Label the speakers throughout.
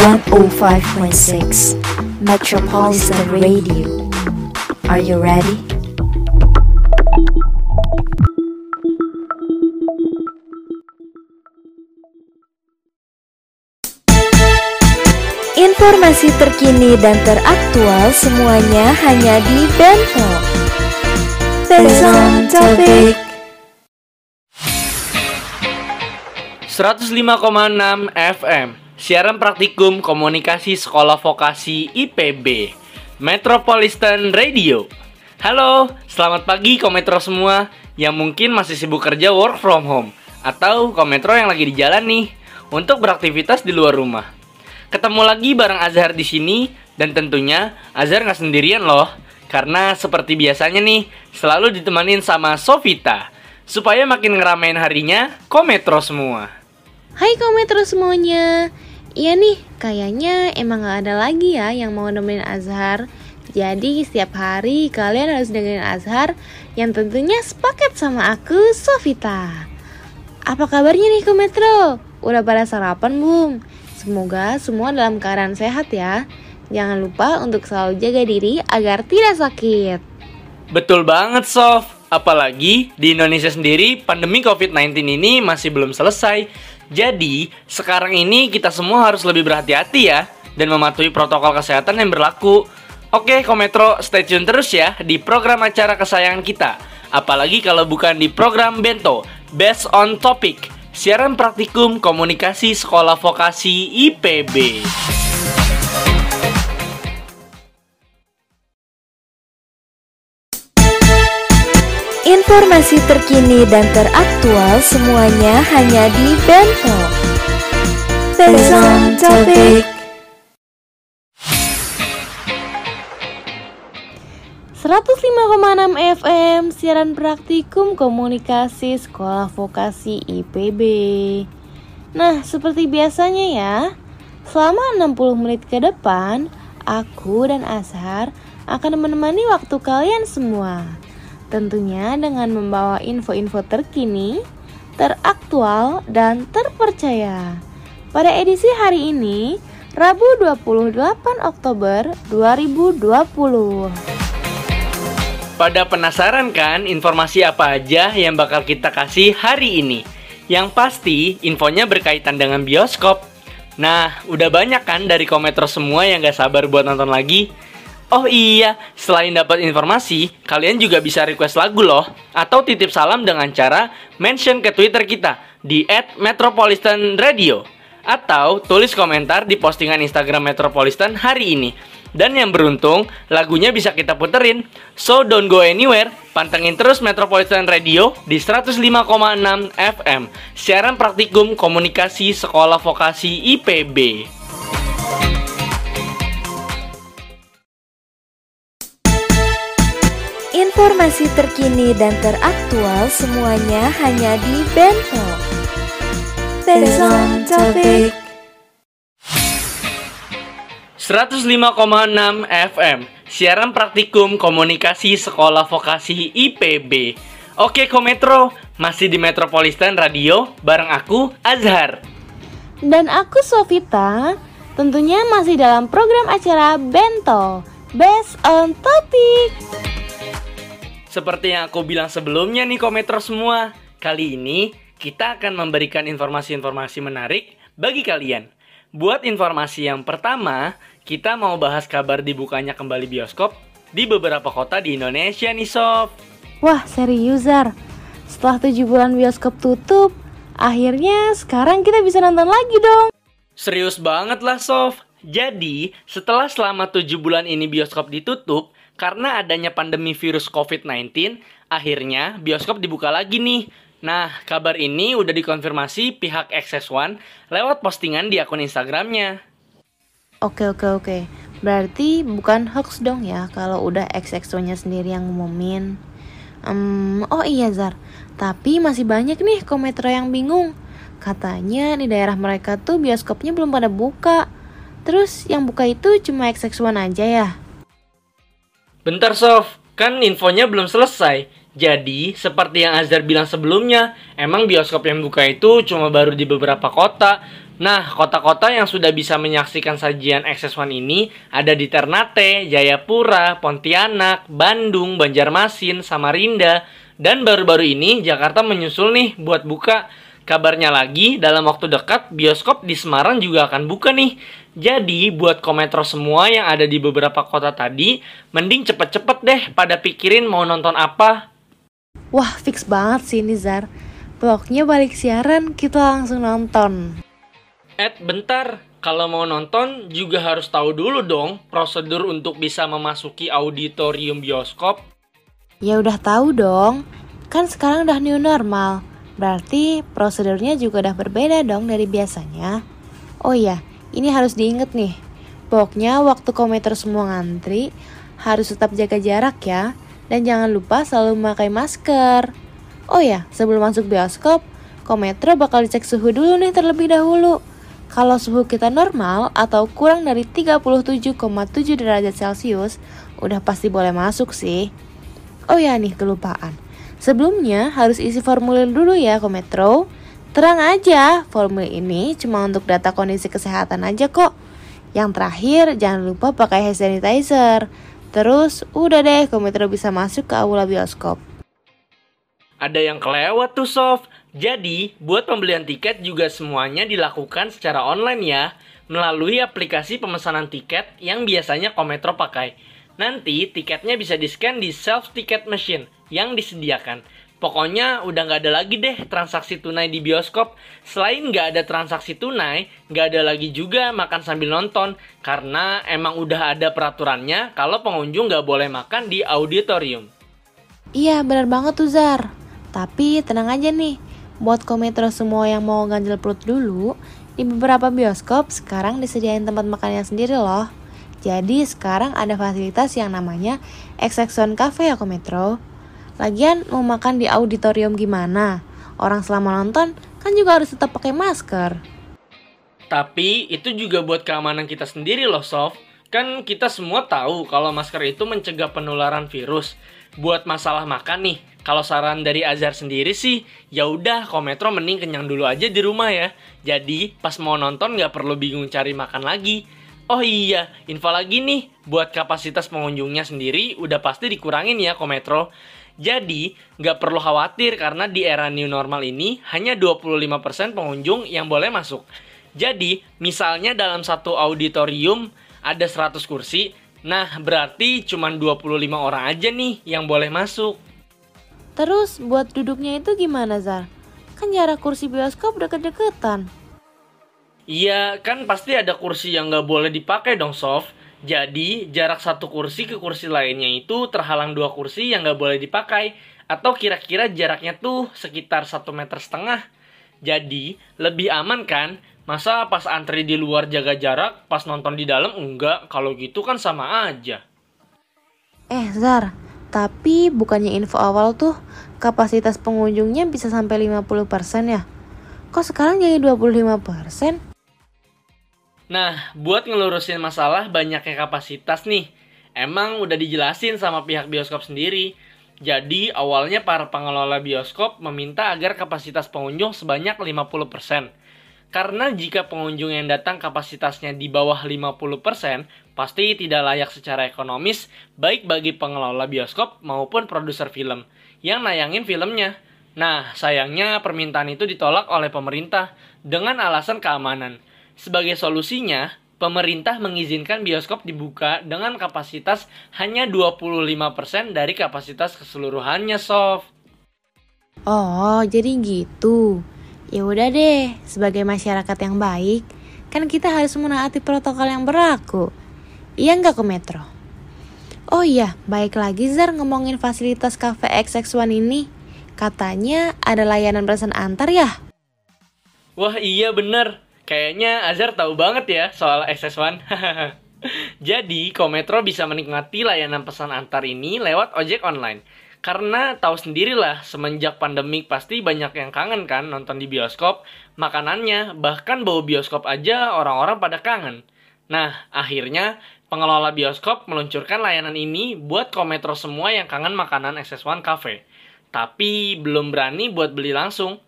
Speaker 1: 105.6 Metropolitan Radio. Are you ready? Informasi terkini dan teraktual semuanya hanya di Bento. Bento Topik.
Speaker 2: 105,6 FM Siaran praktikum komunikasi sekolah vokasi IPB Metropolitan Radio. Halo, selamat pagi kometro semua. Yang mungkin masih sibuk kerja work from home Atau kometro yang lagi di jalan nih Untuk beraktivitas di luar rumah. Ketemu lagi bareng Azhar di sini Dan tentunya Azhar nggak sendirian loh Karena seperti biasanya nih Selalu ditemanin sama Sovita Supaya makin ngeramein harinya Kometro semua.
Speaker 3: Hai kometro semuanya Iya nih, kayaknya emang gak ada lagi ya yang mau nemenin Azhar Jadi setiap hari kalian harus dengerin Azhar Yang tentunya sepaket sama aku, Sovita Apa kabarnya nih kometro? Udah pada sarapan belum? Semoga semua dalam keadaan sehat ya Jangan lupa untuk selalu jaga diri agar tidak sakit
Speaker 2: Betul banget, Sof. Apalagi di Indonesia sendiri, pandemi COVID-19 ini masih belum selesai. Jadi, sekarang ini kita semua harus lebih berhati-hati ya, dan mematuhi protokol kesehatan yang berlaku. Oke, Kometro, stay tune terus ya di program acara kesayangan kita. Apalagi kalau bukan di program Bento, Best on Topic, siaran praktikum komunikasi sekolah vokasi IPB.
Speaker 1: Informasi terkini dan teraktual semuanya hanya di Bento. Bento Topik.
Speaker 3: 105,6 FM siaran praktikum komunikasi sekolah vokasi IPB. Nah, seperti biasanya ya, selama 60 menit ke depan, aku dan Azhar akan menemani waktu kalian semua. Tentunya dengan membawa info-info terkini, teraktual, dan terpercaya. Pada edisi hari ini, Rabu 28 Oktober 2020.
Speaker 2: Pada penasaran kan informasi apa aja yang bakal kita kasih hari ini? Yang pasti infonya berkaitan dengan bioskop. Nah, udah banyak kan dari kometro semua yang gak sabar buat nonton lagi? Oh iya, selain dapat informasi, kalian juga bisa request lagu loh Atau titip salam dengan cara mention ke Twitter kita di @metropolitanradio Atau tulis komentar di postingan Instagram Metropolitan hari ini dan yang beruntung, lagunya bisa kita puterin. So don't go anywhere, pantengin terus Metropolitan Radio di 105,6 FM. Siaran praktikum komunikasi sekolah vokasi IPB.
Speaker 1: Informasi terkini dan teraktual semuanya hanya di Bento. Bento Topik.
Speaker 2: 105,6 FM Siaran praktikum komunikasi sekolah vokasi IPB Oke Kometro, masih di Metropolitan Radio bareng aku Azhar
Speaker 3: Dan aku Sovita, tentunya masih dalam program acara Bento, Best on Topic.
Speaker 2: Seperti yang aku bilang sebelumnya nih Kometro semua Kali ini kita akan memberikan informasi-informasi menarik bagi kalian Buat informasi yang pertama, kita mau bahas kabar dibukanya kembali bioskop di beberapa kota di Indonesia nih Sof.
Speaker 3: Wah, serius Zar. Setelah 7 bulan bioskop tutup, akhirnya sekarang kita bisa nonton lagi dong.
Speaker 2: Serius banget lah Sof. Jadi, setelah selama 7 bulan ini bioskop ditutup, karena adanya pandemi virus COVID-19, akhirnya bioskop dibuka lagi nih. Nah, kabar ini udah dikonfirmasi pihak XS1 lewat postingan di akun Instagramnya.
Speaker 3: Oke oke oke. Berarti bukan hoax dong ya kalau udah XX-nya sendiri yang ngumumin. Um, oh iya Zar, tapi masih banyak nih kometro yang bingung. Katanya di daerah mereka tuh bioskopnya belum pada buka. Terus yang buka itu cuma XX1 aja ya?
Speaker 2: Bentar Sof, kan infonya belum selesai. Jadi, seperti yang Azhar bilang sebelumnya, emang bioskop yang buka itu cuma baru di beberapa kota. Nah, kota-kota yang sudah bisa menyaksikan sajian XS1 ini ada di Ternate, Jayapura, Pontianak, Bandung, Banjarmasin, Samarinda, dan baru-baru ini Jakarta menyusul nih buat buka. Kabarnya lagi, dalam waktu dekat bioskop di Semarang juga akan buka nih. Jadi, buat kometro semua yang ada di beberapa kota tadi, mending cepet-cepet deh pada pikirin mau nonton apa.
Speaker 3: Wah, fix banget sih Nizar. Pokoknya balik siaran, kita langsung nonton.
Speaker 2: Ed, bentar. Kalau mau nonton juga harus tahu dulu dong prosedur untuk bisa memasuki auditorium bioskop.
Speaker 3: Ya udah tahu dong. Kan sekarang udah new normal. Berarti prosedurnya juga udah berbeda dong dari biasanya. Oh iya, ini harus diinget nih. Pokoknya waktu kometer semua ngantri, harus tetap jaga jarak ya. Dan jangan lupa selalu memakai masker. Oh ya, sebelum masuk bioskop, kometro bakal dicek suhu dulu nih terlebih dahulu. Kalau suhu kita normal atau kurang dari 37,7 derajat Celcius, udah pasti boleh masuk sih. Oh ya nih, kelupaan. Sebelumnya harus isi formulir dulu ya, Kometro. Terang aja, formulir ini cuma untuk data kondisi kesehatan aja kok. Yang terakhir, jangan lupa pakai hand sanitizer. Terus, udah deh, Kometro bisa masuk ke aula bioskop.
Speaker 2: Ada yang kelewat tuh, Sof. Jadi, buat pembelian tiket juga semuanya dilakukan secara online ya, melalui aplikasi pemesanan tiket yang biasanya Kometro pakai. Nanti tiketnya bisa di-scan di self ticket machine yang disediakan. Pokoknya udah nggak ada lagi deh transaksi tunai di bioskop. Selain nggak ada transaksi tunai, nggak ada lagi juga makan sambil nonton. Karena emang udah ada peraturannya kalau pengunjung nggak boleh makan di auditorium.
Speaker 3: Iya benar banget tuh Zar. Tapi tenang aja nih, Buat kometro semua yang mau ganjel perut dulu, di beberapa bioskop sekarang disediain tempat makannya sendiri loh. Jadi sekarang ada fasilitas yang namanya XX1 Cafe ya kometro. Lagian mau makan di auditorium gimana? Orang selama nonton kan juga harus tetap pakai masker.
Speaker 2: Tapi itu juga buat keamanan kita sendiri loh Sof. Kan kita semua tahu kalau masker itu mencegah penularan virus. Buat masalah makan nih, kalau saran dari Azhar sendiri sih, ya udah Kometro mending kenyang dulu aja di rumah ya. Jadi pas mau nonton nggak perlu bingung cari makan lagi. Oh iya, info lagi nih, buat kapasitas pengunjungnya sendiri udah pasti dikurangin ya Kometro. Jadi, nggak perlu khawatir karena di era new normal ini hanya 25% pengunjung yang boleh masuk. Jadi, misalnya dalam satu auditorium ada 100 kursi, nah berarti cuma 25 orang aja nih yang boleh masuk.
Speaker 3: Terus buat duduknya itu gimana Zar? Kan jarak kursi bioskop deket-deketan.
Speaker 2: Iya, kan pasti ada kursi yang nggak boleh dipakai dong, Sof. Jadi, jarak satu kursi ke kursi lainnya itu terhalang dua kursi yang nggak boleh dipakai. Atau kira-kira jaraknya tuh sekitar satu meter setengah. Jadi, lebih aman kan? Masa pas antri di luar jaga jarak, pas nonton di dalam enggak? Kalau gitu kan sama aja.
Speaker 3: Eh, Zar, tapi bukannya info awal tuh kapasitas pengunjungnya bisa sampai 50% ya? Kok sekarang jadi 25%?
Speaker 2: Nah, buat ngelurusin masalah banyaknya kapasitas nih, emang udah dijelasin sama pihak bioskop sendiri. Jadi, awalnya para pengelola bioskop meminta agar kapasitas pengunjung sebanyak 50%. Karena jika pengunjung yang datang kapasitasnya di bawah 50%, pasti tidak layak secara ekonomis baik bagi pengelola bioskop maupun produser film yang nayangin filmnya. Nah, sayangnya permintaan itu ditolak oleh pemerintah dengan alasan keamanan. Sebagai solusinya, pemerintah mengizinkan bioskop dibuka dengan kapasitas hanya 25% dari kapasitas keseluruhannya, Sof.
Speaker 3: Oh, jadi gitu. Ya udah deh, sebagai masyarakat yang baik, kan kita harus menaati protokol yang berlaku. Iya nggak ke Metro? Oh iya, baik lagi Zar ngomongin fasilitas Cafe XX1 ini. Katanya ada layanan pesan antar ya?
Speaker 2: Wah iya bener, kayaknya Azhar tahu banget ya soal XX1. Jadi, Kometro bisa menikmati layanan pesan antar ini lewat ojek online. Karena tahu sendirilah, semenjak pandemik pasti banyak yang kangen kan nonton di bioskop, makanannya, bahkan bau bioskop aja orang-orang pada kangen. Nah, akhirnya pengelola bioskop meluncurkan layanan ini buat kometro semua yang kangen makanan SS1 Cafe. Tapi belum berani buat beli langsung.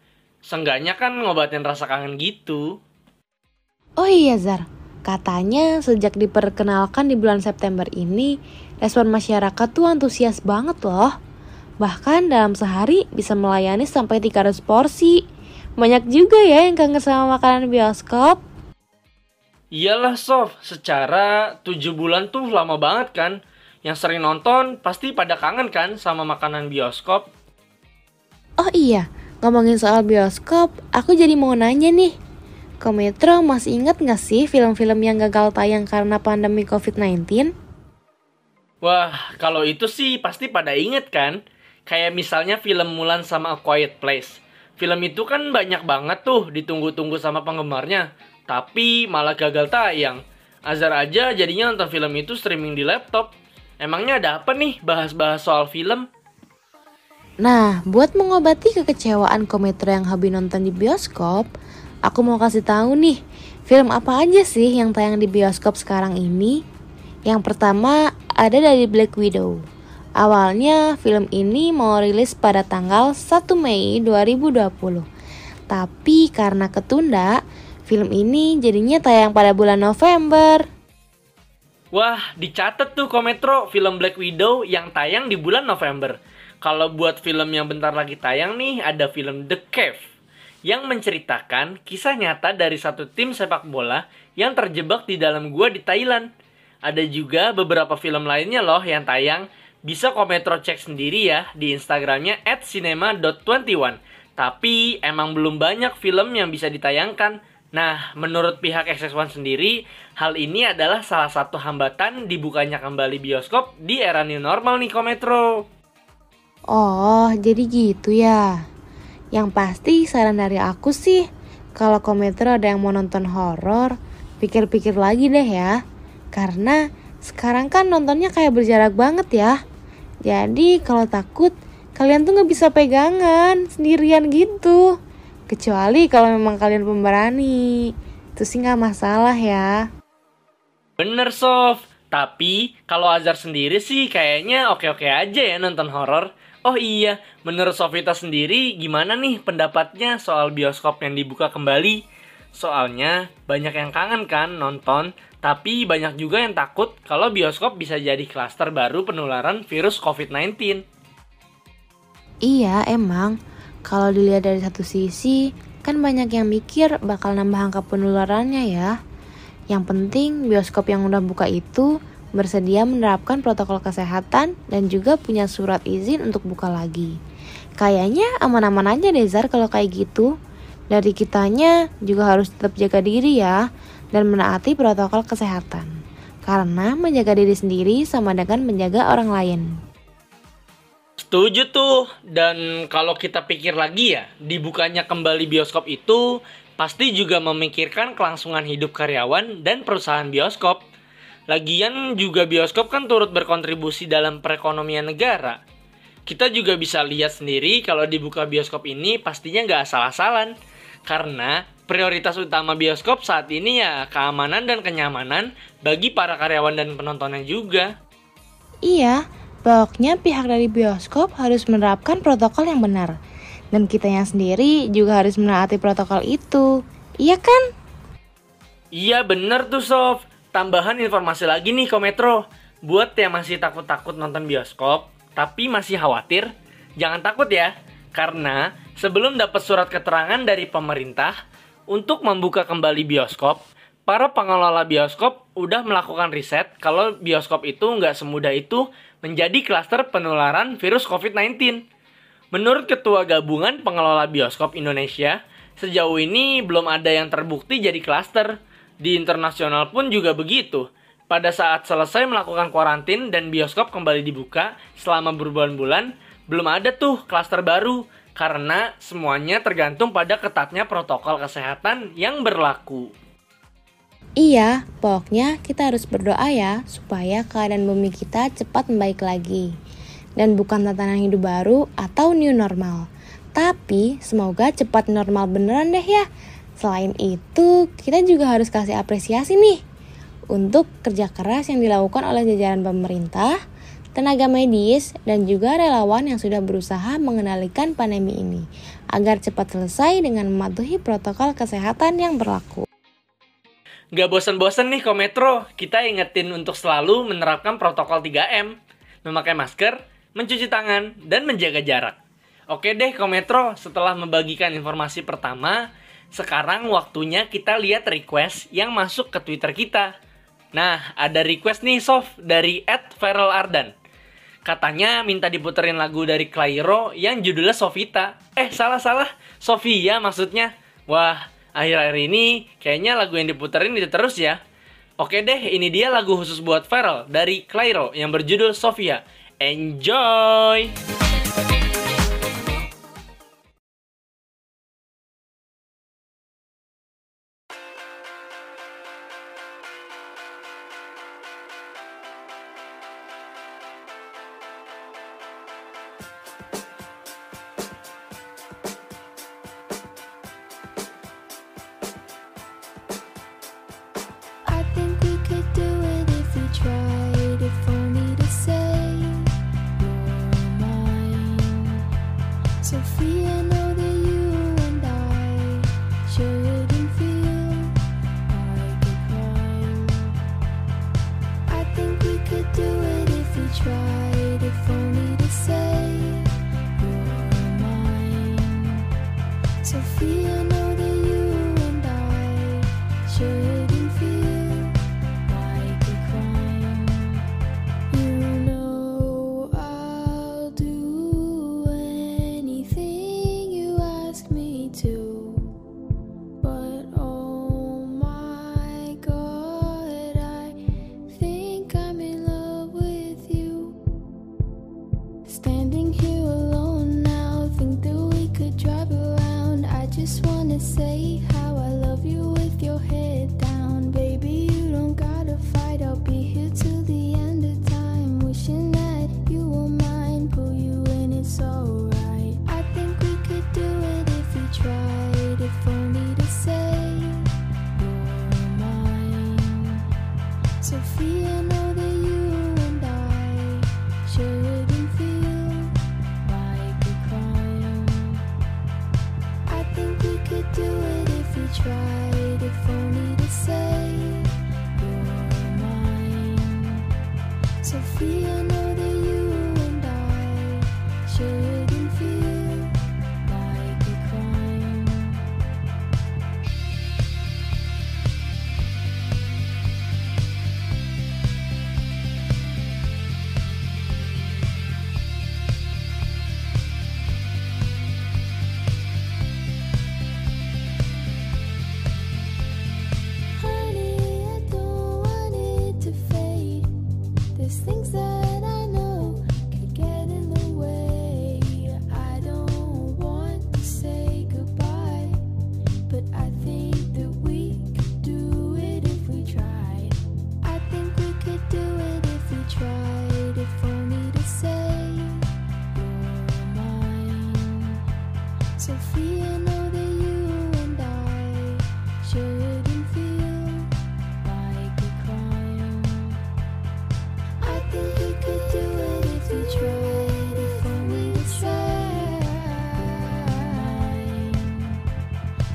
Speaker 2: Seenggaknya kan ngobatin rasa kangen gitu.
Speaker 3: Iya Zar, katanya sejak diperkenalkan di bulan September ini, respon masyarakat tuh antusias banget loh. Bahkan dalam sehari bisa melayani sampai 300 porsi. Banyak juga ya yang kangen sama makanan bioskop.
Speaker 2: Iyalah Sof, secara 7 bulan tuh lama banget kan. Yang sering nonton pasti pada kangen kan sama makanan bioskop.
Speaker 3: Oh iya, ngomongin soal bioskop, aku jadi mau nanya nih. Kometro masih inget gak sih film-film yang gagal tayang karena pandemi COVID-19?
Speaker 2: Wah, kalau itu sih pasti pada inget kan? Kayak misalnya film Mulan sama A Quiet Place. Film itu kan banyak banget tuh ditunggu-tunggu sama penggemarnya. Tapi malah gagal tayang. Azar aja jadinya nonton film itu streaming di laptop. Emangnya ada apa nih bahas-bahas soal film?
Speaker 3: Nah, buat mengobati kekecewaan kometro yang hobi nonton di bioskop, aku mau kasih tahu nih, film apa aja sih yang tayang di bioskop sekarang ini? Yang pertama ada dari Black Widow. Awalnya film ini mau rilis pada tanggal 1 Mei 2020. Tapi karena ketunda, film ini jadinya tayang pada bulan November.
Speaker 2: Wah, dicatat tuh Kometro film Black Widow yang tayang di bulan November. Kalau buat film yang bentar lagi tayang nih, ada film The Cave yang menceritakan kisah nyata dari satu tim sepak bola yang terjebak di dalam gua di Thailand. Ada juga beberapa film lainnya loh yang tayang. Bisa Kometro cek sendiri ya di Instagramnya at cinema.21. Tapi emang belum banyak film yang bisa ditayangkan Nah, menurut pihak XX1 sendiri, hal ini adalah salah satu hambatan dibukanya kembali bioskop di era new normal nih Kometro.
Speaker 3: Oh, jadi gitu ya. Yang pasti saran dari aku sih, kalau Kometro ada yang mau nonton horor, pikir-pikir lagi deh ya. Karena sekarang kan nontonnya kayak berjarak banget ya. Jadi kalau takut, kalian tuh nggak bisa pegangan sendirian gitu. Kecuali kalau memang kalian pemberani. Itu sih nggak masalah ya.
Speaker 2: Bener Sof. Tapi kalau Azar sendiri sih kayaknya oke-oke aja ya nonton horor. Oh iya, menurut Sofita sendiri gimana nih pendapatnya soal bioskop yang dibuka kembali? Soalnya banyak yang kangen kan nonton, tapi banyak juga yang takut kalau bioskop bisa jadi klaster baru penularan virus COVID-19.
Speaker 3: Iya, emang. Kalau dilihat dari satu sisi, kan banyak yang mikir bakal nambah angka penularannya ya. Yang penting bioskop yang udah buka itu bersedia menerapkan protokol kesehatan dan juga punya surat izin untuk buka lagi. Kayaknya aman-aman aja deh Zar kalau kayak gitu. Dari kitanya juga harus tetap jaga diri ya dan menaati protokol kesehatan. Karena menjaga diri sendiri sama dengan menjaga orang lain.
Speaker 2: Setuju tuh. Dan kalau kita pikir lagi ya, dibukanya kembali bioskop itu pasti juga memikirkan kelangsungan hidup karyawan dan perusahaan bioskop. Lagian juga bioskop kan turut berkontribusi dalam perekonomian negara. Kita juga bisa lihat sendiri kalau dibuka bioskop ini pastinya nggak asal-asalan. Karena prioritas utama bioskop saat ini ya keamanan dan kenyamanan bagi para karyawan dan penontonnya juga.
Speaker 3: Iya, Pokoknya pihak dari bioskop harus menerapkan protokol yang benar. Dan kitanya sendiri juga harus menaati protokol itu. Iya kan?
Speaker 2: Iya bener tuh Sof. Tambahan informasi lagi nih Kometro. Buat yang masih takut-takut nonton bioskop, tapi masih khawatir, jangan takut ya. Karena sebelum dapat surat keterangan dari pemerintah untuk membuka kembali bioskop, para pengelola bioskop udah melakukan riset kalau bioskop itu nggak semudah itu menjadi klaster penularan virus COVID-19. Menurut Ketua Gabungan Pengelola Bioskop Indonesia, sejauh ini belum ada yang terbukti jadi klaster. Di internasional pun juga begitu. Pada saat selesai melakukan kuarantin dan bioskop kembali dibuka selama berbulan-bulan, belum ada tuh klaster baru karena semuanya tergantung pada ketatnya protokol kesehatan yang berlaku.
Speaker 3: Iya, pokoknya kita harus berdoa ya supaya keadaan bumi kita cepat membaik lagi. Dan bukan tatanan hidup baru atau new normal. Tapi semoga cepat normal beneran deh ya. Selain itu, kita juga harus kasih apresiasi nih untuk kerja keras yang dilakukan oleh jajaran pemerintah, tenaga medis, dan juga relawan yang sudah berusaha mengendalikan pandemi ini agar cepat selesai dengan mematuhi protokol kesehatan yang berlaku.
Speaker 4: Gak bosan-bosan nih Kometro, kita ingetin untuk selalu menerapkan protokol 3M. Memakai masker, mencuci tangan, dan menjaga jarak. Oke deh Kometro, setelah membagikan informasi pertama, sekarang waktunya kita lihat request yang masuk ke Twitter kita. Nah, ada request nih Sof dari Ed Feral Ardan. Katanya minta diputerin lagu dari Clairo yang judulnya Sofita. Eh, salah-salah. Sofia maksudnya. Wah, akhir-akhir ini kayaknya lagu yang diputerin itu terus ya. Oke deh, ini dia lagu khusus buat Feral dari Clairo yang berjudul Sofia. Enjoy!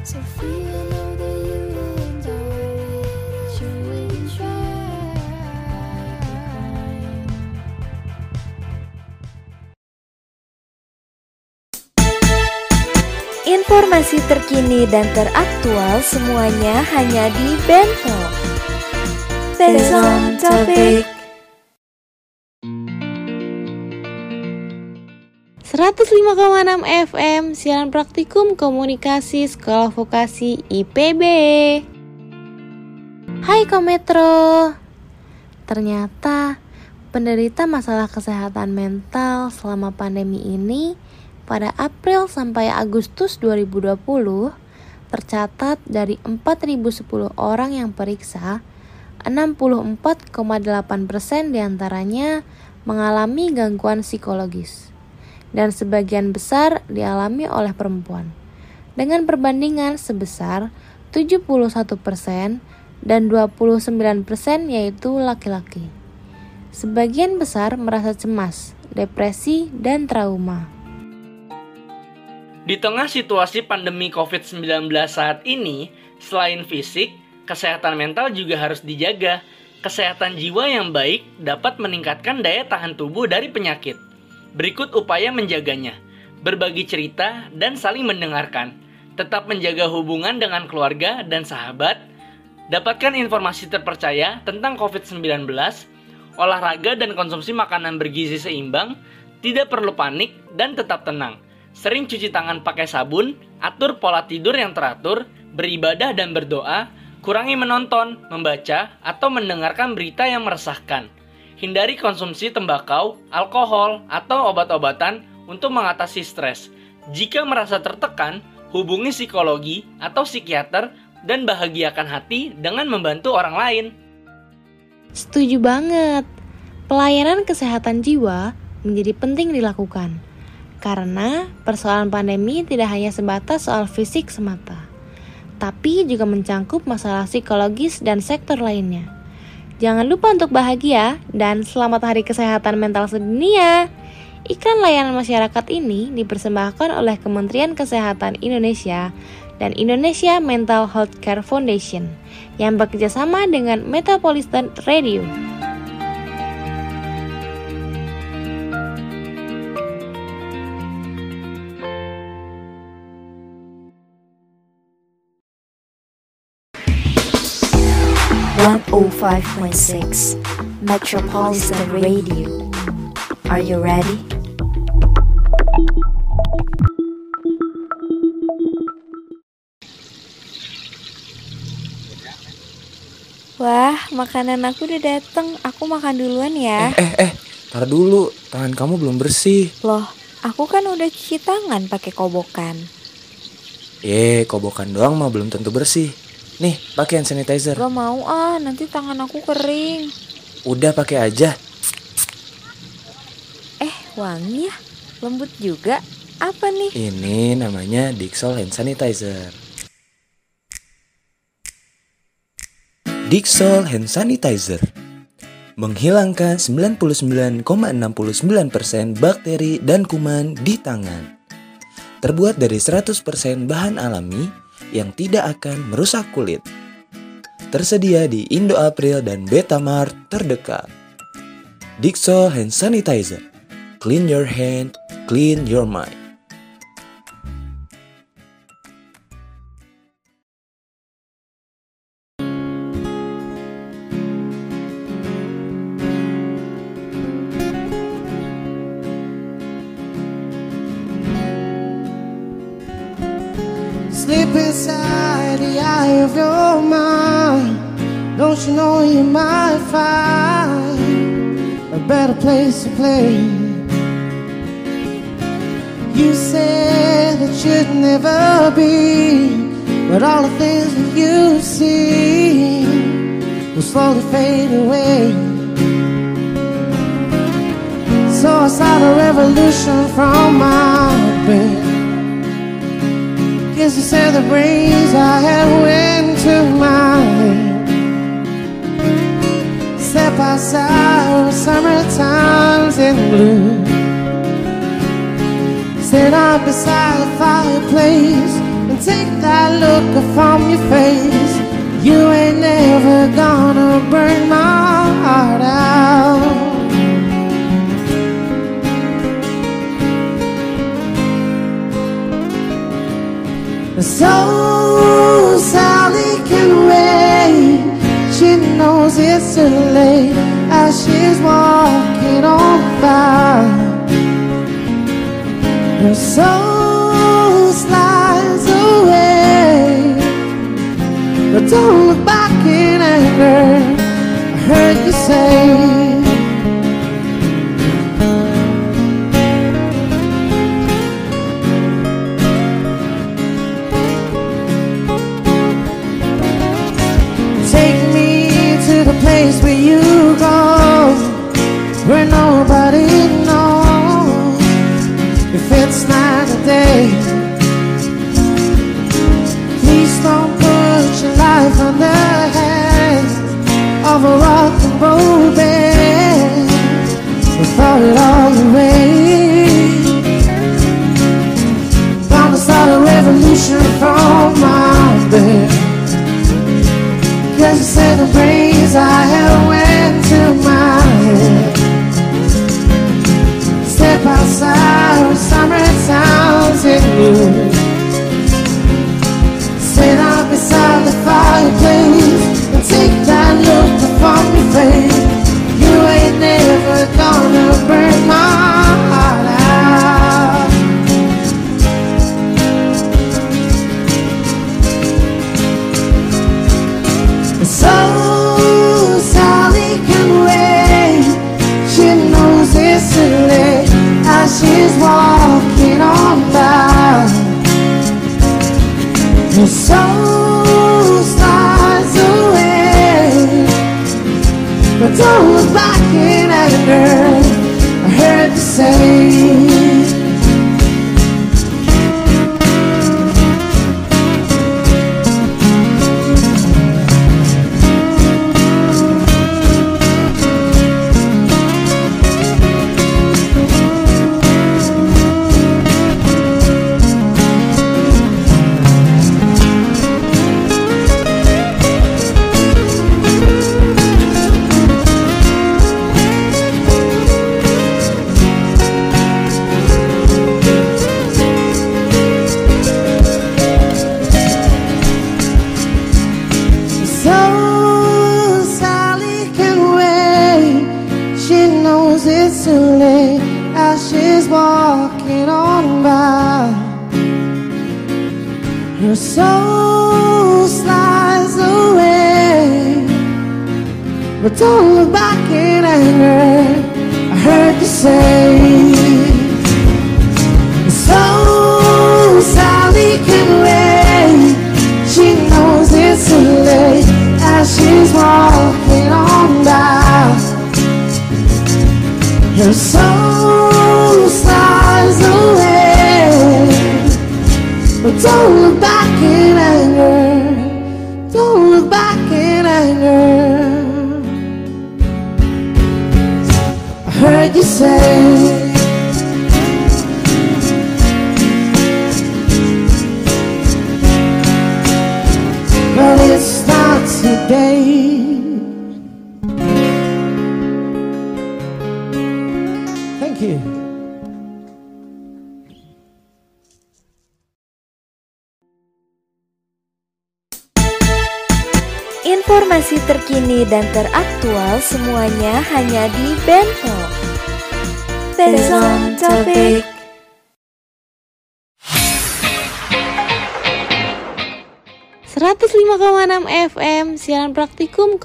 Speaker 1: Informasi terkini dan teraktual semuanya hanya di Bento. Benzon Topik.
Speaker 3: 105,6 FM Siaran Praktikum Komunikasi Sekolah Vokasi IPB Hai Kometro Ternyata penderita masalah kesehatan mental selama pandemi ini pada April sampai Agustus 2020, tercatat dari 4.010 orang yang periksa, 64,8% di antaranya mengalami gangguan psikologis, dan sebagian besar dialami oleh perempuan, dengan perbandingan sebesar 71% dan 29% yaitu laki-laki. Sebagian besar merasa cemas, depresi, dan trauma.
Speaker 4: Di tengah situasi pandemi COVID-19 saat ini, selain fisik,
Speaker 2: kesehatan mental juga harus dijaga. Kesehatan jiwa yang baik dapat meningkatkan daya tahan tubuh dari penyakit. Berikut upaya menjaganya: berbagi cerita dan saling mendengarkan, tetap menjaga hubungan dengan keluarga dan sahabat, dapatkan informasi terpercaya tentang COVID-19, olahraga dan konsumsi makanan bergizi seimbang, tidak perlu panik dan tetap tenang. Sering cuci tangan pakai sabun, atur pola tidur yang teratur, beribadah dan berdoa, Kurangi menonton, membaca, atau mendengarkan berita yang meresahkan. Hindari konsumsi tembakau, alkohol, atau obat-obatan untuk mengatasi stres. Jika merasa tertekan, hubungi psikologi atau psikiater dan bahagiakan hati dengan membantu orang lain.
Speaker 3: Setuju banget. Pelayanan kesehatan jiwa menjadi penting dilakukan. Karena persoalan pandemi tidak hanya sebatas soal fisik semata tapi juga mencangkup masalah psikologis dan sektor lainnya. Jangan lupa untuk bahagia dan selamat Hari Kesehatan Mental Sedunia. Iklan layanan masyarakat ini dipersembahkan oleh Kementerian Kesehatan Indonesia dan Indonesia Mental Health Care Foundation yang bekerjasama dengan Metropolitan Radio.
Speaker 1: 105.6 Metropolitan Radio. Are you ready?
Speaker 3: Wah, makanan aku udah dateng. Aku makan duluan ya.
Speaker 5: Eh, eh, eh, tar dulu. Tangan kamu belum bersih.
Speaker 3: Loh, aku kan udah cuci tangan pakai kobokan.
Speaker 5: Eh, kobokan doang mah belum tentu bersih. Nih, pakai hand sanitizer.
Speaker 3: Gak mau ah, nanti tangan aku kering.
Speaker 5: Udah pakai aja.
Speaker 3: Eh, wangi ya? Lembut juga. Apa nih?
Speaker 5: Ini namanya Dixol hand sanitizer. Dixol hand sanitizer menghilangkan 99,69% bakteri dan kuman di tangan. Terbuat dari 100% bahan alami yang tidak akan merusak kulit. Tersedia di Indo April dan Betamart terdekat. Dixol Hand Sanitizer. Clean your hand, clean your mind.
Speaker 6: Place to play? You said that you'd never be, but all the things that you see will slowly fade away. So I start a revolution from my bed. Guess you said the brains I had went to my Outside, summer times in blue. Sit up beside the fireplace and take that look from your face. You ain't never gonna burn my heart out. So Sally can wait. Knows it's too late as she's walking on by. Her soul slides away, but don't look back in anger. I heard you say.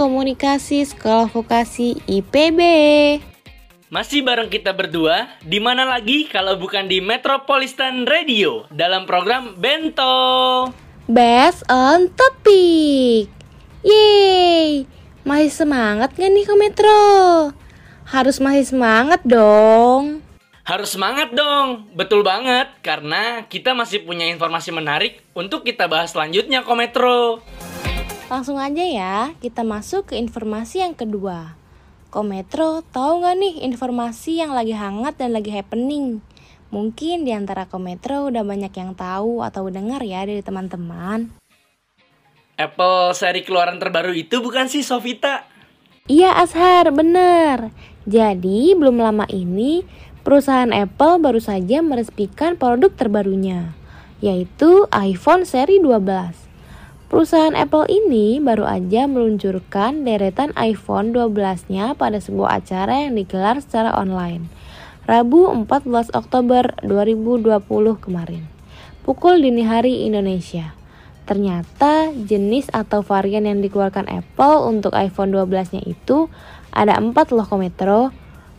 Speaker 3: Komunikasi Sekolah Vokasi IPB
Speaker 2: Masih bareng kita berdua, di mana lagi kalau bukan di Metropolitan Radio dalam program Bento.
Speaker 3: Based on Topic Yeay Masih semangat gak nih ke Metro? Harus masih semangat dong
Speaker 2: Harus semangat dong, betul banget, karena kita masih punya informasi menarik untuk kita bahas selanjutnya, Kometro.
Speaker 3: Langsung aja ya, kita masuk ke informasi yang kedua. Kometro, tahu nggak nih informasi yang lagi hangat dan lagi happening? Mungkin di antara Kometro udah banyak yang tahu atau dengar ya dari teman-teman.
Speaker 2: Apple seri keluaran terbaru itu bukan sih, Sofita?
Speaker 3: Iya Ashar, bener. Jadi belum lama ini perusahaan Apple baru saja meresmikan produk terbarunya, yaitu iPhone seri 12. Perusahaan Apple ini baru aja meluncurkan deretan iPhone 12-nya pada sebuah acara yang digelar secara online. Rabu 14 Oktober 2020 kemarin. Pukul dini hari Indonesia. Ternyata jenis atau varian yang dikeluarkan Apple untuk iPhone 12-nya itu ada 4 loh kometro,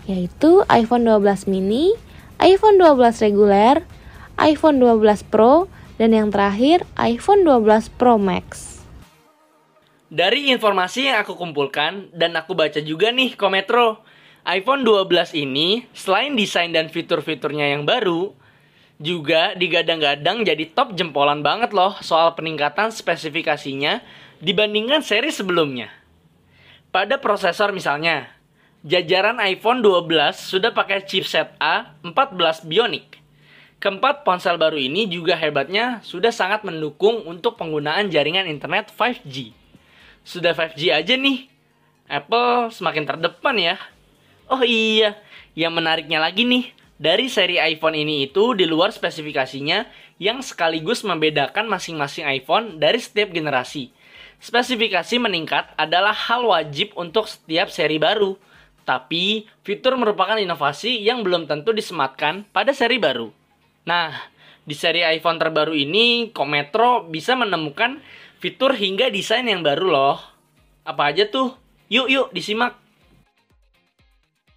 Speaker 3: yaitu iPhone 12 mini, iPhone 12 reguler, iPhone 12 Pro, dan yang terakhir iPhone 12 Pro Max.
Speaker 2: Dari informasi yang aku kumpulkan dan aku baca juga nih Kometro, iPhone 12 ini selain desain dan fitur-fiturnya yang baru, juga digadang-gadang jadi top jempolan banget loh soal peningkatan spesifikasinya dibandingkan seri sebelumnya. Pada prosesor misalnya, jajaran iPhone 12 sudah pakai chipset A14 Bionic. Keempat ponsel baru ini juga hebatnya sudah sangat mendukung untuk penggunaan jaringan internet 5G. sudah 5G aja nih. Apple semakin terdepan ya. Oh iya, yang menariknya lagi nih, dari seri iPhone ini itu di luar spesifikasinya yang sekaligus membedakan masing-masing iPhone dari setiap generasi. Spesifikasi meningkat adalah hal wajib untuk setiap seri baru. Tapi, fitur merupakan inovasi yang belum tentu disematkan pada seri baru. Nah, di seri iPhone terbaru ini, Kometro bisa menemukan fitur hingga desain yang baru loh. Apa aja tuh? Yuk, yuk, disimak.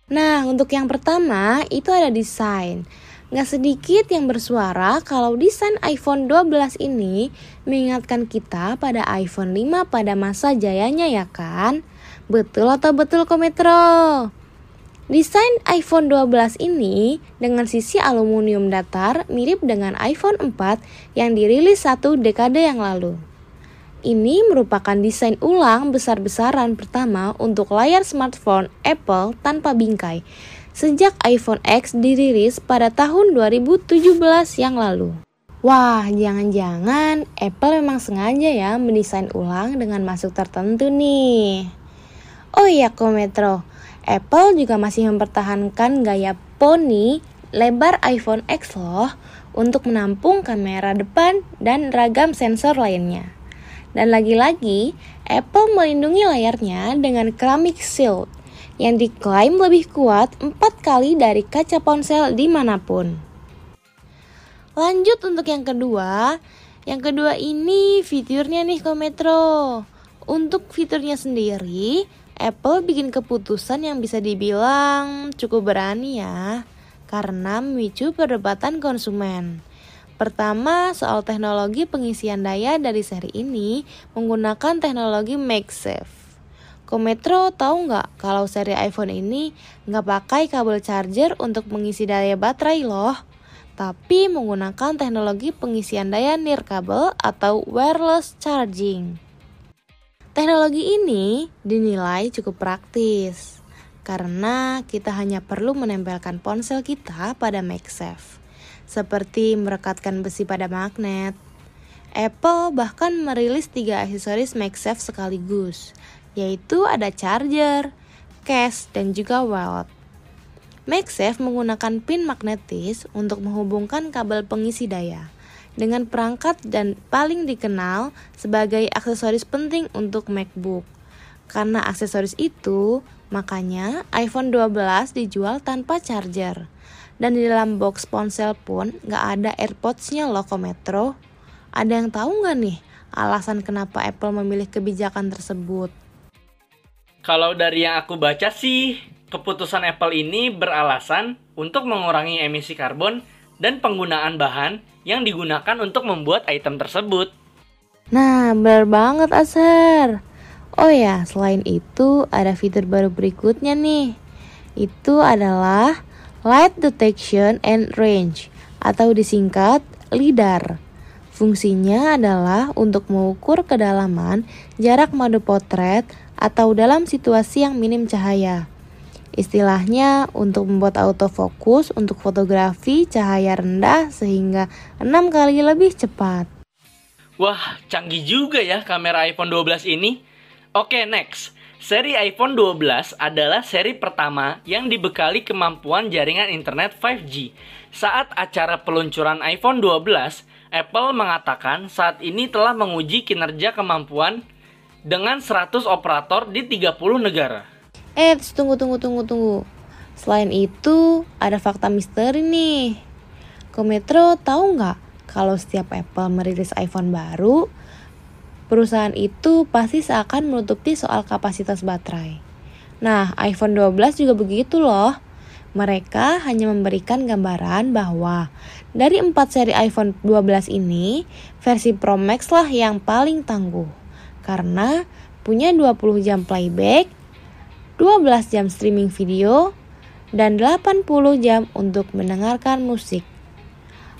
Speaker 3: Nah, untuk yang pertama itu ada desain. Nggak sedikit yang bersuara kalau desain iPhone 12 ini mengingatkan kita pada iPhone 5 pada masa jayanya ya kan? Betul atau betul Kometro? Desain iPhone 12 ini dengan sisi aluminium datar mirip dengan iPhone 4 yang dirilis satu dekade yang lalu. Ini merupakan desain ulang besar-besaran pertama untuk layar smartphone Apple tanpa bingkai sejak iPhone X dirilis pada tahun 2017 yang lalu. Wah, jangan-jangan Apple memang sengaja ya mendesain ulang dengan masuk tertentu nih. Oh iya Kometro, Apple juga masih mempertahankan gaya poni lebar iPhone X loh untuk menampung kamera depan dan ragam sensor lainnya. Dan lagi-lagi, Apple melindungi layarnya dengan keramik shield yang diklaim lebih kuat 4 kali dari kaca ponsel di mana pun. Lanjut untuk yang kedua, yang kedua ini fiturnya nih Kometro. Untuk fiturnya sendiri, Apple bikin keputusan yang bisa dibilang cukup berani ya, karena memicu perdebatan konsumen. Pertama, soal teknologi pengisian daya dari seri ini menggunakan teknologi MagSafe. Kometro tahu nggak kalau seri iPhone ini nggak pakai kabel charger untuk mengisi daya baterai loh, tapi menggunakan teknologi pengisian daya nirkabel atau wireless charging. Teknologi ini dinilai cukup praktis karena kita hanya perlu menempelkan ponsel kita pada MagSafe, seperti merekatkan besi pada magnet. Apple bahkan merilis tiga aksesoris MagSafe sekaligus, yaitu ada charger, case, dan juga wallet. MagSafe menggunakan pin magnetis untuk menghubungkan kabel pengisi daya dengan perangkat dan paling dikenal sebagai aksesoris penting untuk MacBook. Karena aksesoris itu, makanya iPhone 12 dijual tanpa charger. Dan di dalam box ponsel pun nggak ada AirPods-nya loh Kometro. Ada yang tahu nggak nih alasan kenapa Apple memilih kebijakan tersebut?
Speaker 2: Kalau dari yang aku baca sih, keputusan Apple ini beralasan untuk mengurangi emisi karbon dan penggunaan bahan yang digunakan untuk membuat item tersebut.
Speaker 3: Nah, benar banget Aser. Oh ya, selain itu ada fitur baru berikutnya nih. Itu adalah Light Detection and Range atau disingkat LIDAR. Fungsinya adalah untuk mengukur kedalaman jarak mode potret atau dalam situasi yang minim cahaya. Istilahnya untuk membuat autofokus untuk fotografi cahaya rendah sehingga 6 kali lebih cepat.
Speaker 2: Wah, canggih juga ya kamera iPhone 12 ini. Oke, next. Seri iPhone 12 adalah seri pertama yang dibekali kemampuan jaringan internet 5G. Saat acara peluncuran iPhone 12, Apple mengatakan saat ini telah menguji kinerja kemampuan dengan 100 operator di 30 negara.
Speaker 3: Eh, tunggu, tunggu, tunggu, tunggu. Selain itu, ada fakta misteri nih. Kometro tahu nggak kalau setiap Apple merilis iPhone baru, perusahaan itu pasti seakan menutupi soal kapasitas baterai. Nah, iPhone 12 juga begitu loh. Mereka hanya memberikan gambaran bahwa dari 4 seri iPhone 12 ini, versi Pro Max lah yang paling tangguh. Karena punya 20 jam playback 12 jam streaming video, dan 80 jam untuk mendengarkan musik.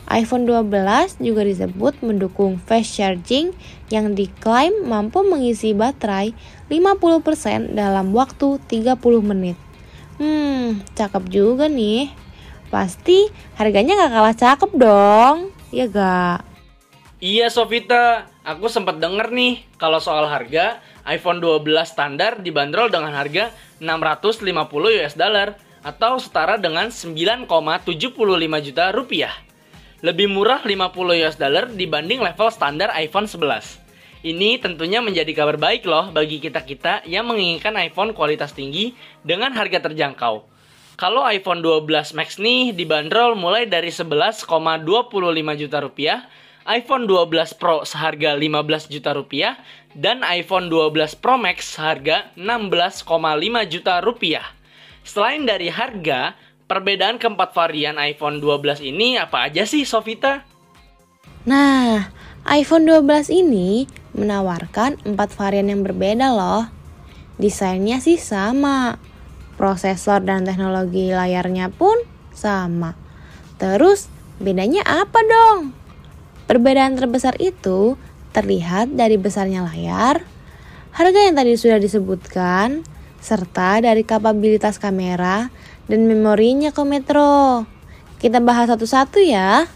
Speaker 3: iPhone 12 juga disebut mendukung fast charging yang diklaim mampu mengisi baterai 50% dalam waktu 30 menit. Hmm, cakep juga nih. Pasti harganya gak kalah cakep dong, ya gak?
Speaker 2: Iya Sofita, aku sempat denger nih kalau soal harga iPhone 12 standar dibanderol dengan harga 650 US dollar atau setara dengan 9,75 juta rupiah. Lebih murah 50 US dollar dibanding level standar iPhone 11. Ini tentunya menjadi kabar baik loh bagi kita-kita yang menginginkan iPhone kualitas tinggi dengan harga terjangkau. Kalau iPhone 12 Max nih dibanderol mulai dari 11,25 juta rupiah, iPhone 12 Pro seharga 15 juta rupiah, dan iPhone 12 Pro Max seharga 16,5 juta rupiah. Selain dari harga, perbedaan keempat varian iPhone 12 ini apa aja sih, Sofita?
Speaker 3: Nah, iPhone 12 ini menawarkan empat varian yang berbeda loh. Desainnya sih sama, prosesor dan teknologi layarnya pun sama. Terus, bedanya apa dong? Perbedaan terbesar itu terlihat dari besarnya layar, harga yang tadi sudah disebutkan, serta dari kapabilitas kamera dan memorinya ke Metro. Kita bahas satu-satu ya.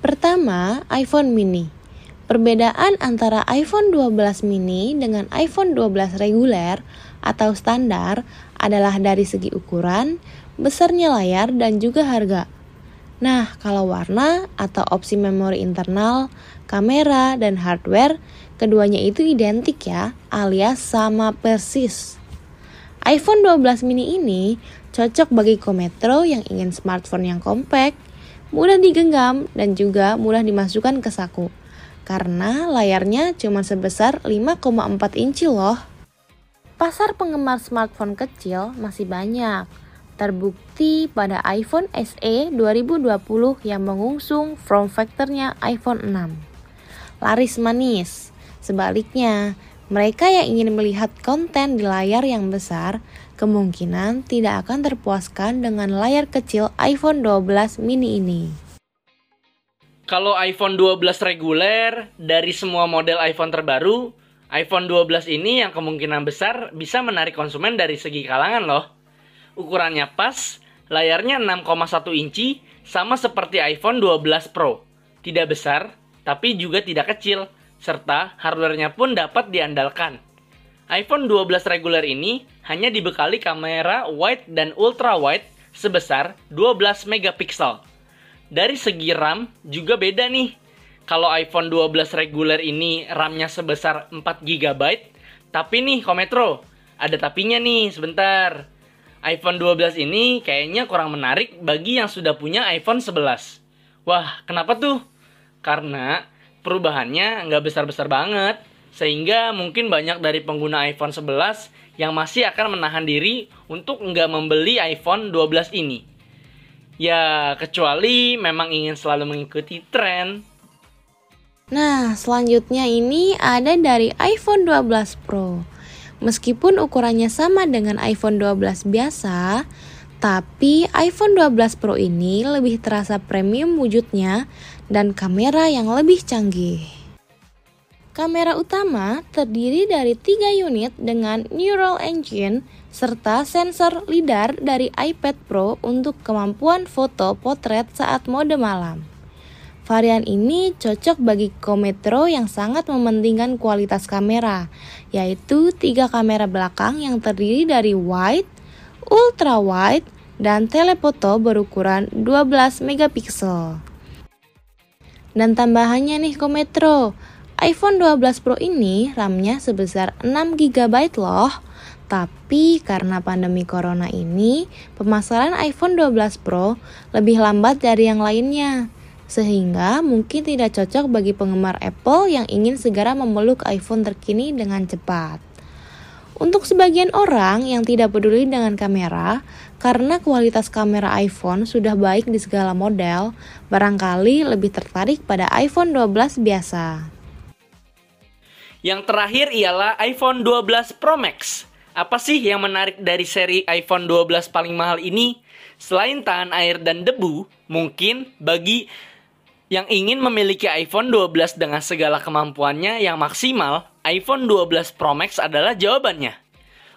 Speaker 3: Pertama, iPhone mini. Perbedaan antara iPhone 12 mini dengan iPhone 12 reguler atau standar adalah dari segi ukuran, besarnya layar, dan juga harga. Nah, kalau warna atau opsi memori internal, kamera, dan hardware, keduanya itu identik ya, alias sama persis. iPhone 12 mini ini cocok bagi kometro yang ingin smartphone yang compact, mudah digenggam, dan juga mudah dimasukkan ke saku. Karena layarnya cuma sebesar 5,4 inci loh. Pasar penggemar smartphone kecil masih banyak, Terbukti pada iPhone SE 2020 yang mengusung form factornya iPhone 6. Laris manis. Sebaliknya, mereka yang ingin melihat konten di layar yang besar kemungkinan tidak akan terpuaskan dengan layar kecil iPhone 12 mini ini.
Speaker 2: Kalau iPhone 12 reguler dari semua model iPhone terbaru, iPhone 12 ini yang kemungkinan besar bisa menarik konsumen dari segi kalangan loh. Ukurannya pas, layarnya 6,1 inci, sama seperti iPhone 12 Pro. Tidak besar, tapi juga tidak kecil, serta hardware-nya pun dapat diandalkan. iPhone 12 reguler ini hanya dibekali kamera wide dan ultra wide sebesar 12 megapiksel. Dari segi RAM juga beda nih. Kalau iPhone 12 reguler ini RAM-nya sebesar 4 GB, tapi nih Kometro, ada tapinya nih sebentar iPhone 12 ini kayaknya kurang menarik bagi yang sudah punya iPhone 11. Wah, kenapa tuh? Karena perubahannya nggak besar-besar banget, sehingga mungkin banyak dari pengguna iPhone 11 yang masih akan menahan diri untuk nggak membeli iPhone 12 ini. Ya, kecuali memang ingin selalu mengikuti tren.
Speaker 3: Nah, selanjutnya ini ada dari iPhone 12 Pro. Meskipun ukurannya sama dengan iPhone 12 biasa, tapi iPhone 12 Pro ini lebih terasa premium wujudnya dan kamera yang lebih canggih. Kamera utama terdiri dari tiga unit dengan Neural Engine serta sensor LiDAR dari iPad Pro untuk kemampuan foto potret saat mode malam. Varian ini cocok bagi kometro yang sangat mementingkan kualitas kamera, yaitu tiga kamera belakang yang terdiri dari wide, ultra wide, dan telefoto berukuran 12 megapiksel. Dan tambahannya nih kometro, iPhone 12 Pro ini RAM-nya sebesar 6 GB loh. Tapi karena pandemi corona ini, pemasaran iPhone 12 Pro lebih lambat dari yang lainnya sehingga mungkin tidak cocok bagi penggemar Apple yang ingin segera memeluk iPhone terkini dengan cepat. Untuk sebagian orang yang tidak peduli dengan kamera, karena kualitas kamera iPhone sudah baik di segala model, barangkali lebih tertarik pada iPhone 12 biasa.
Speaker 2: Yang terakhir ialah iPhone 12 Pro Max. Apa sih yang menarik dari seri iPhone 12 paling mahal ini? Selain tahan air dan debu, mungkin bagi yang ingin memiliki iPhone 12 dengan segala kemampuannya yang maksimal, iPhone 12 Pro Max adalah jawabannya.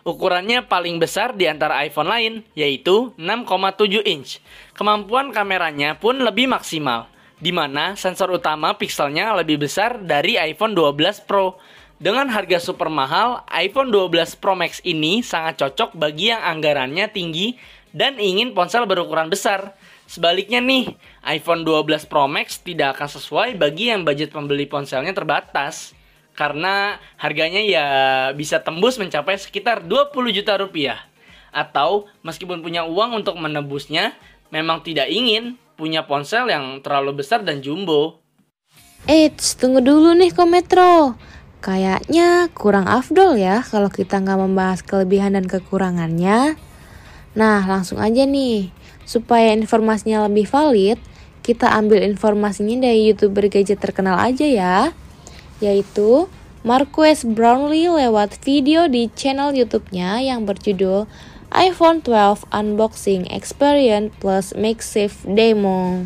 Speaker 2: Ukurannya paling besar di antara iPhone lain, yaitu 6,7 inch. Kemampuan kameranya pun lebih maksimal, di mana sensor utama pikselnya lebih besar dari iPhone 12 Pro. Dengan harga super mahal, iPhone 12 Pro Max ini sangat cocok bagi yang anggarannya tinggi dan ingin ponsel berukuran besar. Sebaliknya nih, iPhone 12 Pro Max tidak akan sesuai bagi yang budget pembeli ponselnya terbatas. Karena harganya ya bisa tembus mencapai sekitar 20 juta rupiah. Atau meskipun punya uang untuk menebusnya, memang tidak ingin punya ponsel yang terlalu besar dan jumbo.
Speaker 3: Eits, tunggu dulu nih Kometro. Kayaknya kurang afdol ya kalau kita nggak membahas kelebihan dan kekurangannya. Nah, langsung aja nih. Supaya informasinya lebih valid, kita ambil informasinya dari youtuber gadget terkenal aja ya. Yaitu Marquez Brownlee lewat video di channel YouTube-nya yang berjudul iPhone 12 Unboxing Experience plus Makeshift Demo.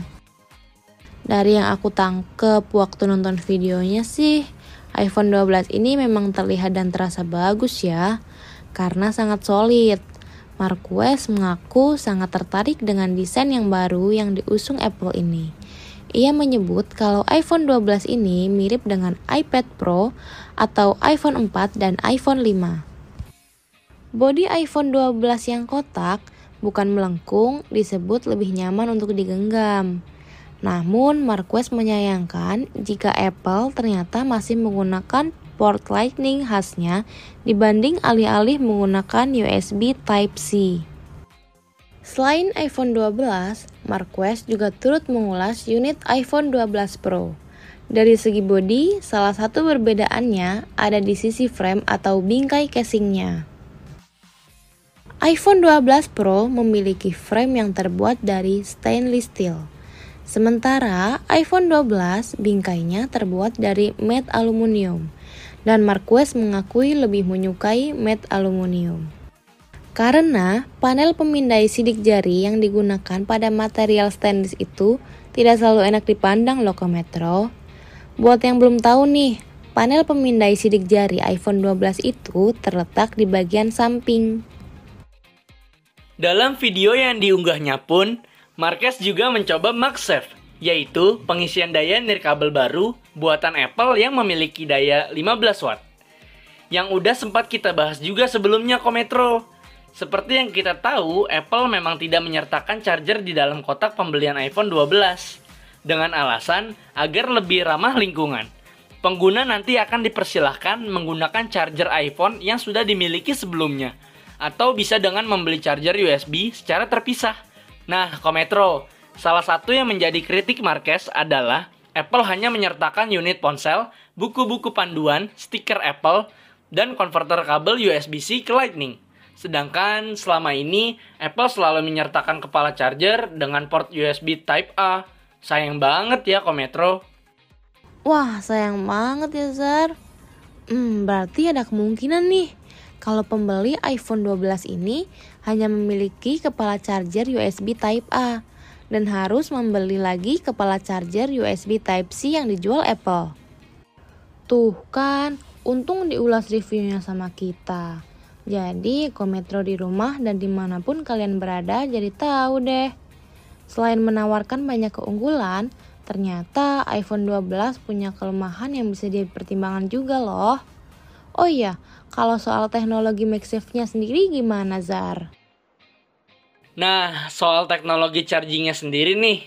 Speaker 3: Dari yang aku tangkep waktu nonton videonya sih, iPhone 12 ini memang terlihat dan terasa bagus ya, karena sangat solid. Marquez mengaku sangat tertarik dengan desain yang baru yang diusung Apple ini. Ia menyebut kalau iPhone 12 ini mirip dengan iPad Pro atau iPhone 4 dan iPhone 5. Bodi iPhone 12 yang kotak, bukan melengkung, disebut lebih nyaman untuk digenggam. Namun, Marquez menyayangkan jika Apple ternyata masih menggunakan port Lightning khasnya dibanding alih-alih menggunakan USB Type-C. Selain iPhone 12, Marquez juga turut mengulas unit iPhone 12 Pro. Dari segi bodi, salah satu perbedaannya ada di sisi frame atau bingkai casingnya. iPhone 12 Pro memiliki frame yang terbuat dari stainless steel. Sementara iPhone 12 bingkainya terbuat dari matte aluminium dan Marquez mengakui lebih menyukai matte aluminium. Karena panel pemindai sidik jari yang digunakan pada material stainless itu tidak selalu enak dipandang loh Metro. Buat yang belum tahu nih, panel pemindai sidik jari iPhone 12 itu terletak di bagian samping.
Speaker 2: Dalam video yang diunggahnya pun, Marquez juga mencoba MagSafe, yaitu pengisian daya nirkabel baru buatan Apple yang memiliki daya 15 watt. Yang udah sempat kita bahas juga sebelumnya Kometro. Seperti yang kita tahu, Apple memang tidak menyertakan charger di dalam kotak pembelian iPhone 12 dengan alasan agar lebih ramah lingkungan. Pengguna nanti akan dipersilahkan menggunakan charger iPhone yang sudah dimiliki sebelumnya atau bisa dengan membeli charger USB secara terpisah. Nah, Kometro, salah satu yang menjadi kritik Marquez adalah Apple hanya menyertakan unit ponsel, buku-buku panduan, stiker Apple, dan konverter kabel USB-C ke Lightning. Sedangkan selama ini Apple selalu menyertakan kepala charger dengan port USB Type A. Sayang banget ya Kometro.
Speaker 3: Wah, sayang banget ya Zar. Hmm, berarti ada kemungkinan nih kalau pembeli iPhone 12 ini hanya memiliki kepala charger USB Type A dan harus membeli lagi kepala charger USB Type C yang dijual Apple. Tuh kan, untung diulas reviewnya sama kita. Jadi, kometro di rumah dan di mana pun kalian berada jadi tahu deh. Selain menawarkan banyak keunggulan, ternyata iPhone 12 punya kelemahan yang bisa dipertimbangkan juga loh. Oh iya, kalau soal teknologi MagSafe-nya sendiri gimana Zar?
Speaker 2: Nah, soal teknologi chargingnya sendiri nih,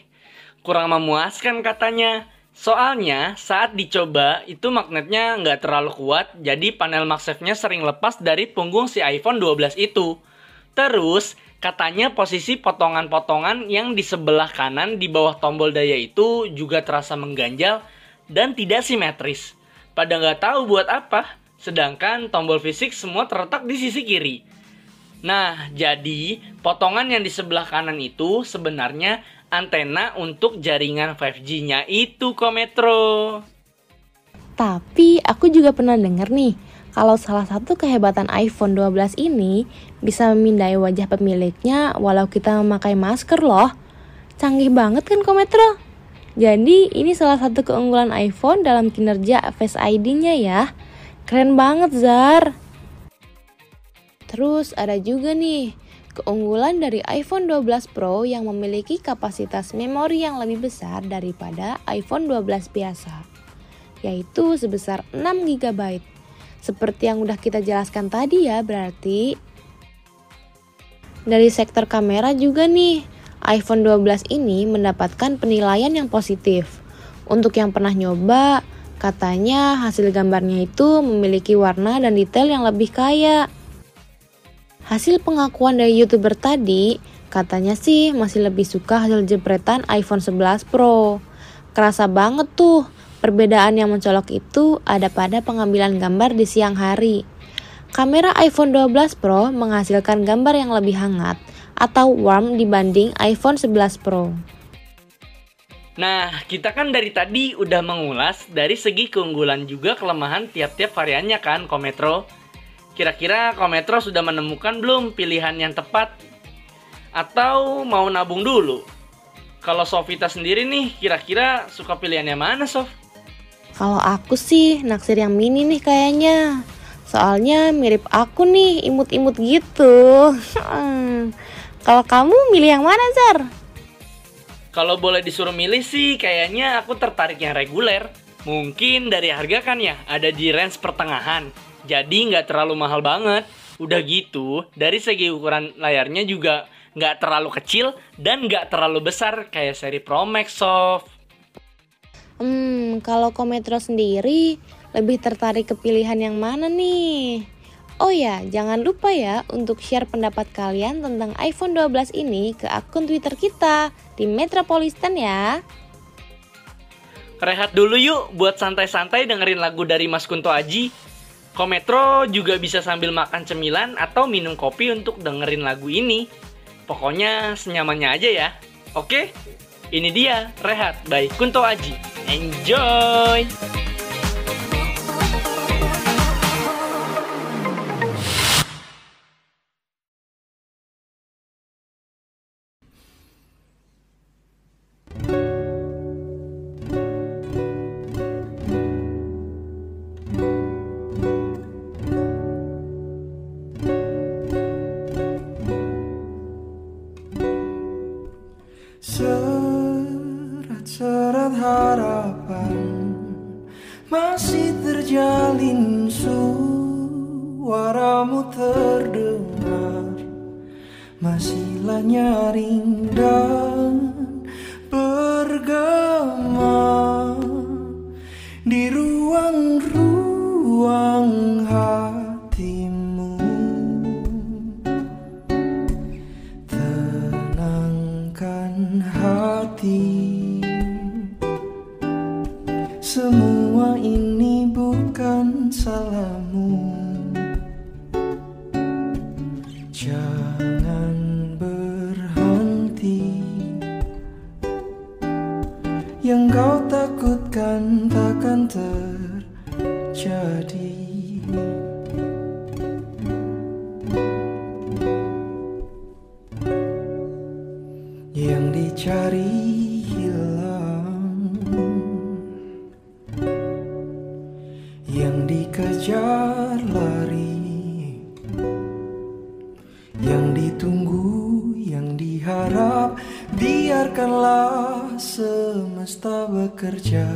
Speaker 2: kurang memuaskan katanya. Soalnya saat dicoba itu magnetnya nggak terlalu kuat, jadi panel MagSafe-nya sering lepas dari punggung si iPhone 12 itu. Terus, katanya posisi potongan-potongan yang di sebelah kanan di bawah tombol daya itu juga terasa mengganjal dan tidak simetris. Pada nggak tahu buat apa. Sedangkan tombol fisik semua terletak di sisi kiri. Nah, jadi potongan yang di sebelah kanan itu sebenarnya antena untuk jaringan 5G-nya itu Kometro.
Speaker 3: Tapi aku juga pernah denger nih, kalau salah satu kehebatan iPhone 12 ini bisa memindai wajah pemiliknya walau kita memakai masker loh. Canggih banget kan Kometro? Jadi ini salah satu keunggulan iPhone dalam kinerja Face ID-nya ya. Keren banget Zar. Terus ada juga nih keunggulan dari iPhone 12 Pro yang memiliki kapasitas memori yang lebih besar daripada iPhone 12 biasa, yaitu sebesar 6 GB. Seperti yang udah kita jelaskan tadi ya berarti. Dari sektor kamera juga nih, iPhone 12 ini mendapatkan penilaian yang positif. Untuk yang pernah nyoba, katanya hasil gambarnya itu memiliki warna dan detail yang lebih kaya. Hasil pengakuan dari youtuber tadi, katanya sih masih lebih suka hasil jepretan iPhone 11 Pro. Kerasa banget tuh, perbedaan yang mencolok itu ada pada pengambilan gambar di siang hari. Kamera iPhone 12 Pro menghasilkan gambar yang lebih hangat atau warm dibanding iPhone 11 Pro.
Speaker 2: Nah, kita kan dari tadi udah mengulas dari segi keunggulan juga kelemahan tiap-tiap variannya kan, Kometro. Kira-kira Kometro sudah menemukan belum pilihan yang tepat? Atau mau nabung dulu? Kalau Sofita sendiri nih, kira-kira suka pilihannya mana, Sof?
Speaker 3: Kalau aku sih naksir yang mini nih kayaknya. Soalnya mirip aku nih, imut-imut gitu. Kalau kamu milih yang mana, Zar?
Speaker 2: Kalau boleh disuruh milih sih, kayaknya aku tertarik yang reguler. Mungkin dari harga kan ya, ada di range pertengahan. Jadi nggak terlalu mahal banget. Udah gitu, dari segi ukuran layarnya juga nggak terlalu kecil dan nggak terlalu besar kayak seri Pro Max Soft.
Speaker 3: Hmm, kalau Kometro sendiri lebih tertarik ke pilihan yang mana nih? Oh ya, jangan lupa ya untuk share pendapat kalian tentang iPhone 12 ini ke akun Twitter kita di Metropolitan ya.
Speaker 2: Rehat dulu yuk buat santai-santai dengerin lagu dari Mas Kunto Aji. Kometro juga bisa sambil makan cemilan atau minum kopi untuk dengerin lagu ini. Pokoknya senyamannya aja ya. Oke? Ini dia Rehat by Kunto Aji. Enjoy!
Speaker 7: Semesta bekerja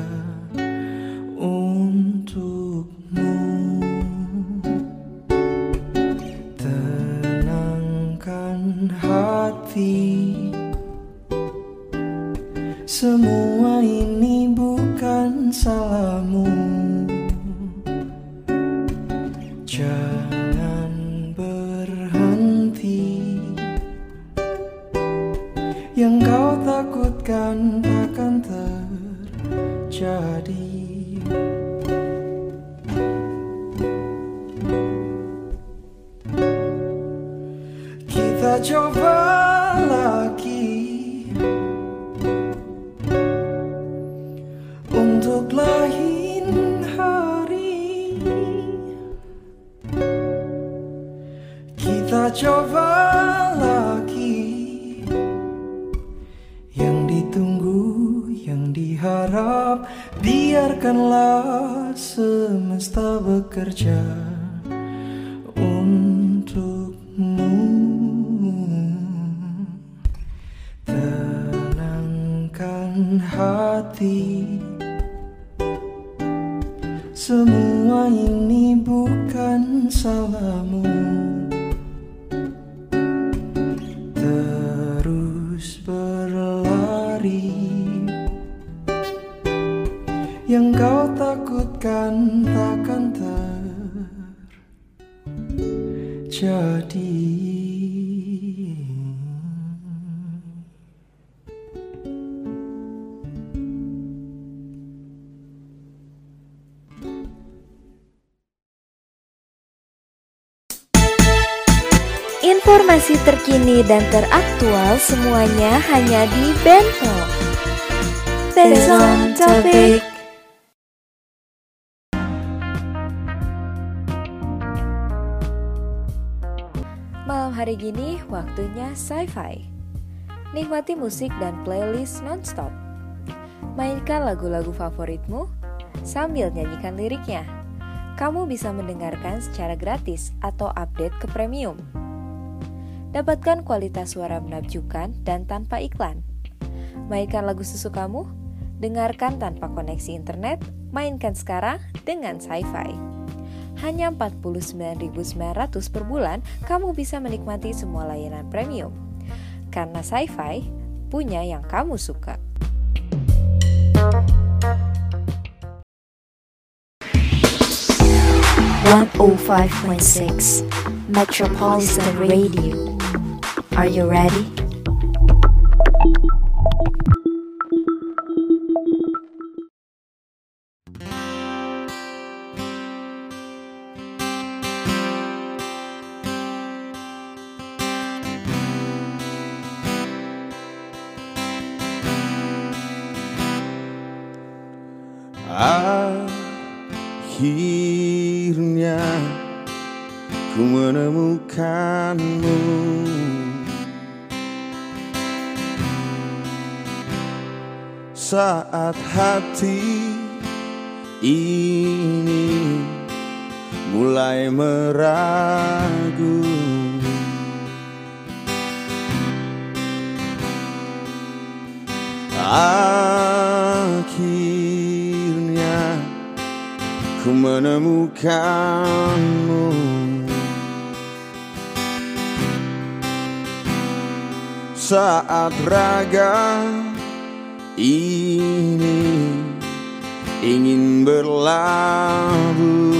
Speaker 1: Informasi terkini dan teraktual semuanya hanya di Bento. Based on topic. Malam hari gini waktunya sci-fi. Nikmati musik dan playlist nonstop. Mainkan lagu-lagu favoritmu sambil nyanyikan liriknya. Kamu bisa mendengarkan secara gratis atau update ke premium. Dapatkan kualitas suara menakjubkan dan tanpa iklan. Mainkan lagu sesukamu, dengarkan tanpa koneksi internet, mainkan sekarang dengan sci-fi. Hanya 49.900 per bulan, kamu bisa menikmati semua layanan premium. Karena sci-fi punya yang kamu suka.
Speaker 8: Oh Metropolitan Radio. Are you ready?
Speaker 9: Akhirnya ku menemukanmu Saat hati ini mulai meragu. Akhirnya ku menemukanmu. Saat raga ini ingin berlabuh.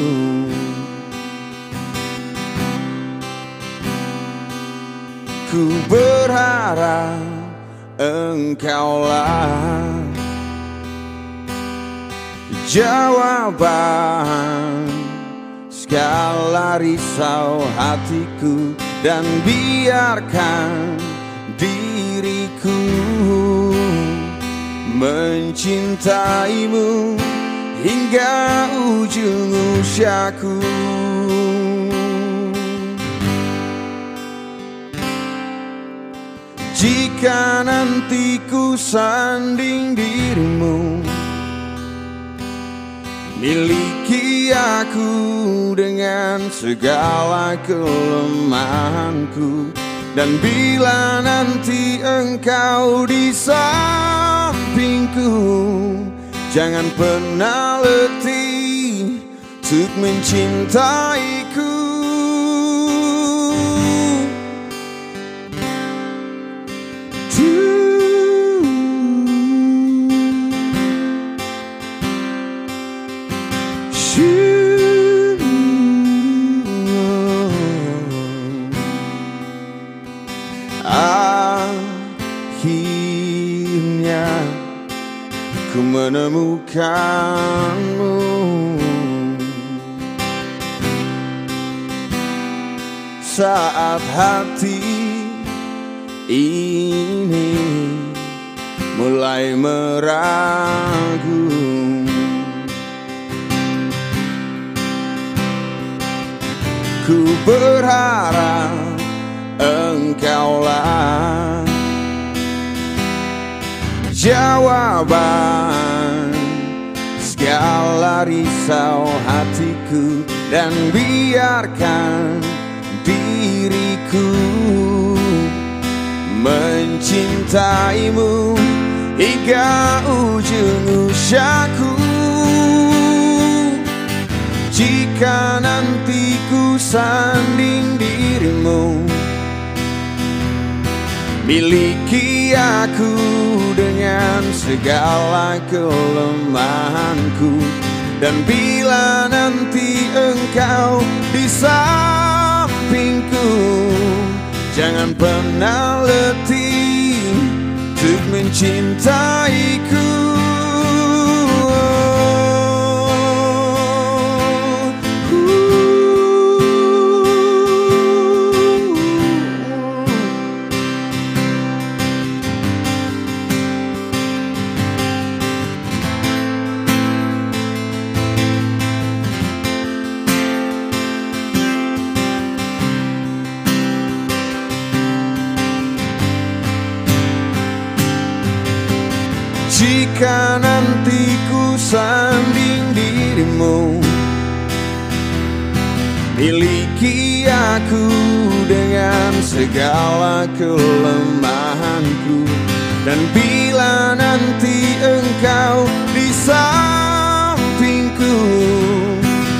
Speaker 9: Ku berharap engkaulah jawaban segala risau hatiku dan biarkan diriku mencintaimu hingga ujung usiaku. Jika nanti ku sanding dirimu Miliki aku dengan segala kelemahanku Dan bila nanti engkau di sampingku. Jangan pernah letih untuk mencintaiku menemukanmu. Saat hati ini mulai meragu Ku berharap engkaulah jawaban segala risau hatiku dan biarkan diriku mencintaimu hingga ujung usiaku jika nanti ku sanding dirimu Miliki aku dengan segala kelemahanku. Dan bila nanti engkau di sampingku Jangan pernah letih Untuk mencintaiku Jika nanti ku sanding dirimu Miliki aku dengan segala kelemahanku. Dan bila nanti engkau di sampingku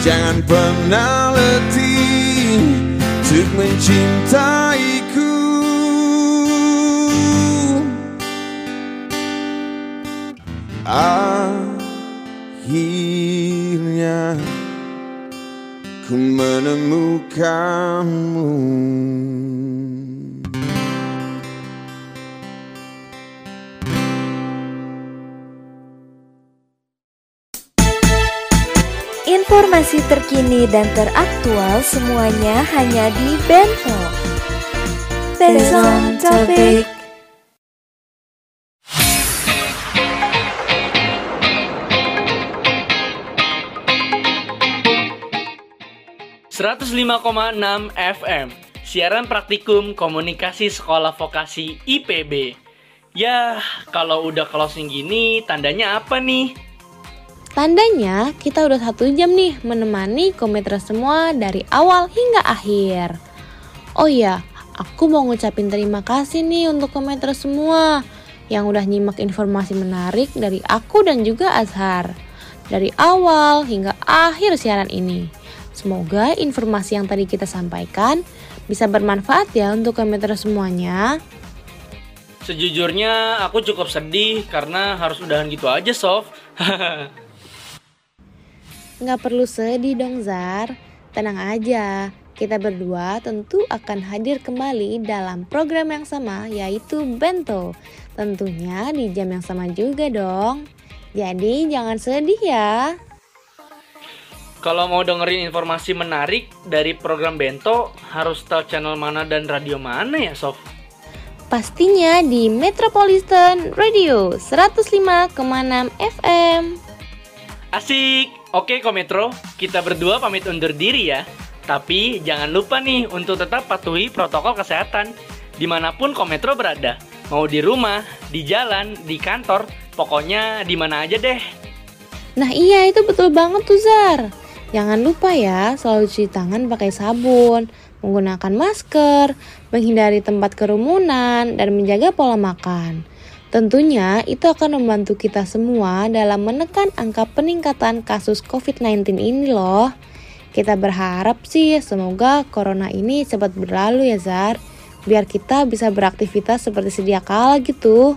Speaker 9: Jangan pernah letih untuk mencintaiku Akhirnya ku menemukanmu
Speaker 1: Informasi terkini dan teraktual semuanya hanya di Bento. Based on
Speaker 2: 105,6 FM Siaran praktikum komunikasi sekolah vokasi IPB Ya, kalau udah closing gini, tandanya apa nih?
Speaker 3: Tandanya kita udah satu jam nih menemani kometra semua dari awal hingga akhir. Oh iya, aku mau ngucapin terima kasih nih untuk kometra semua yang udah nyimak informasi menarik dari aku dan juga Azhar. Dari awal hingga akhir siaran ini. Semoga informasi yang tadi kita sampaikan bisa bermanfaat ya untuk kometra semuanya.
Speaker 2: Sejujurnya aku cukup sedih karena harus udahan gitu aja, Sof.
Speaker 3: Nggak perlu sedih dong Zar, tenang aja. Kita berdua tentu akan hadir kembali dalam program yang sama yaitu Bento. Tentunya di jam yang sama juga dong. Jadi jangan sedih ya.
Speaker 2: Kalau mau dengerin informasi menarik dari program Bento, harus tahu channel mana dan radio mana ya, Sof?
Speaker 3: Pastinya di Metropolitan Radio 105,6 FM.
Speaker 2: Asik! Oke Kometro, kita berdua pamit undur diri ya. Tapi jangan lupa nih untuk tetap patuhi protokol kesehatan di mana pun Kometro berada. Mau di rumah, di jalan, di kantor, pokoknya di mana aja deh.
Speaker 3: Nah iya itu betul banget tuh Zar. Jangan lupa ya selalu cuci tangan pakai sabun, menggunakan masker, menghindari tempat kerumunan, dan menjaga pola makan. Tentunya itu akan membantu kita semua dalam menekan angka peningkatan kasus COVID-19 ini loh. Kita berharap sih semoga corona ini cepat berlalu ya Zar, biar kita bisa beraktivitas seperti sedia kala gitu.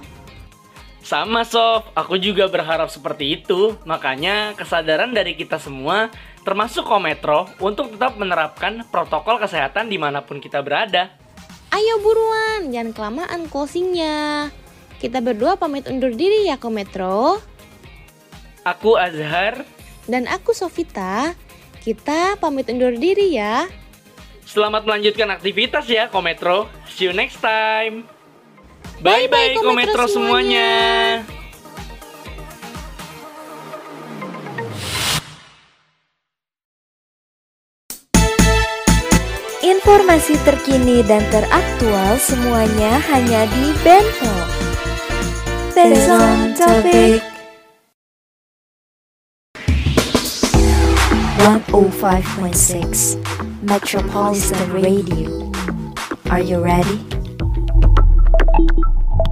Speaker 2: Sama Sof, aku juga berharap seperti itu. Makanya kesadaran dari kita semua, termasuk Kometro, untuk tetap menerapkan protokol kesehatan di mana pun kita berada.
Speaker 3: Ayo buruan, jangan kelamaan closingnya. Kita berdua pamit undur diri ya Kometro.
Speaker 2: Aku Azhar,
Speaker 3: Dan aku Sofita. Kita pamit undur diri ya.
Speaker 2: selamat melanjutkan aktivitas ya Kometro. See you next time. Bye-bye,
Speaker 3: Kometro
Speaker 2: Kometro semuanya.
Speaker 1: Informasi terkini dan teraktual semuanya hanya di Bento. Based on topic.
Speaker 8: 105.6 Metropolitan Radio. Are you ready?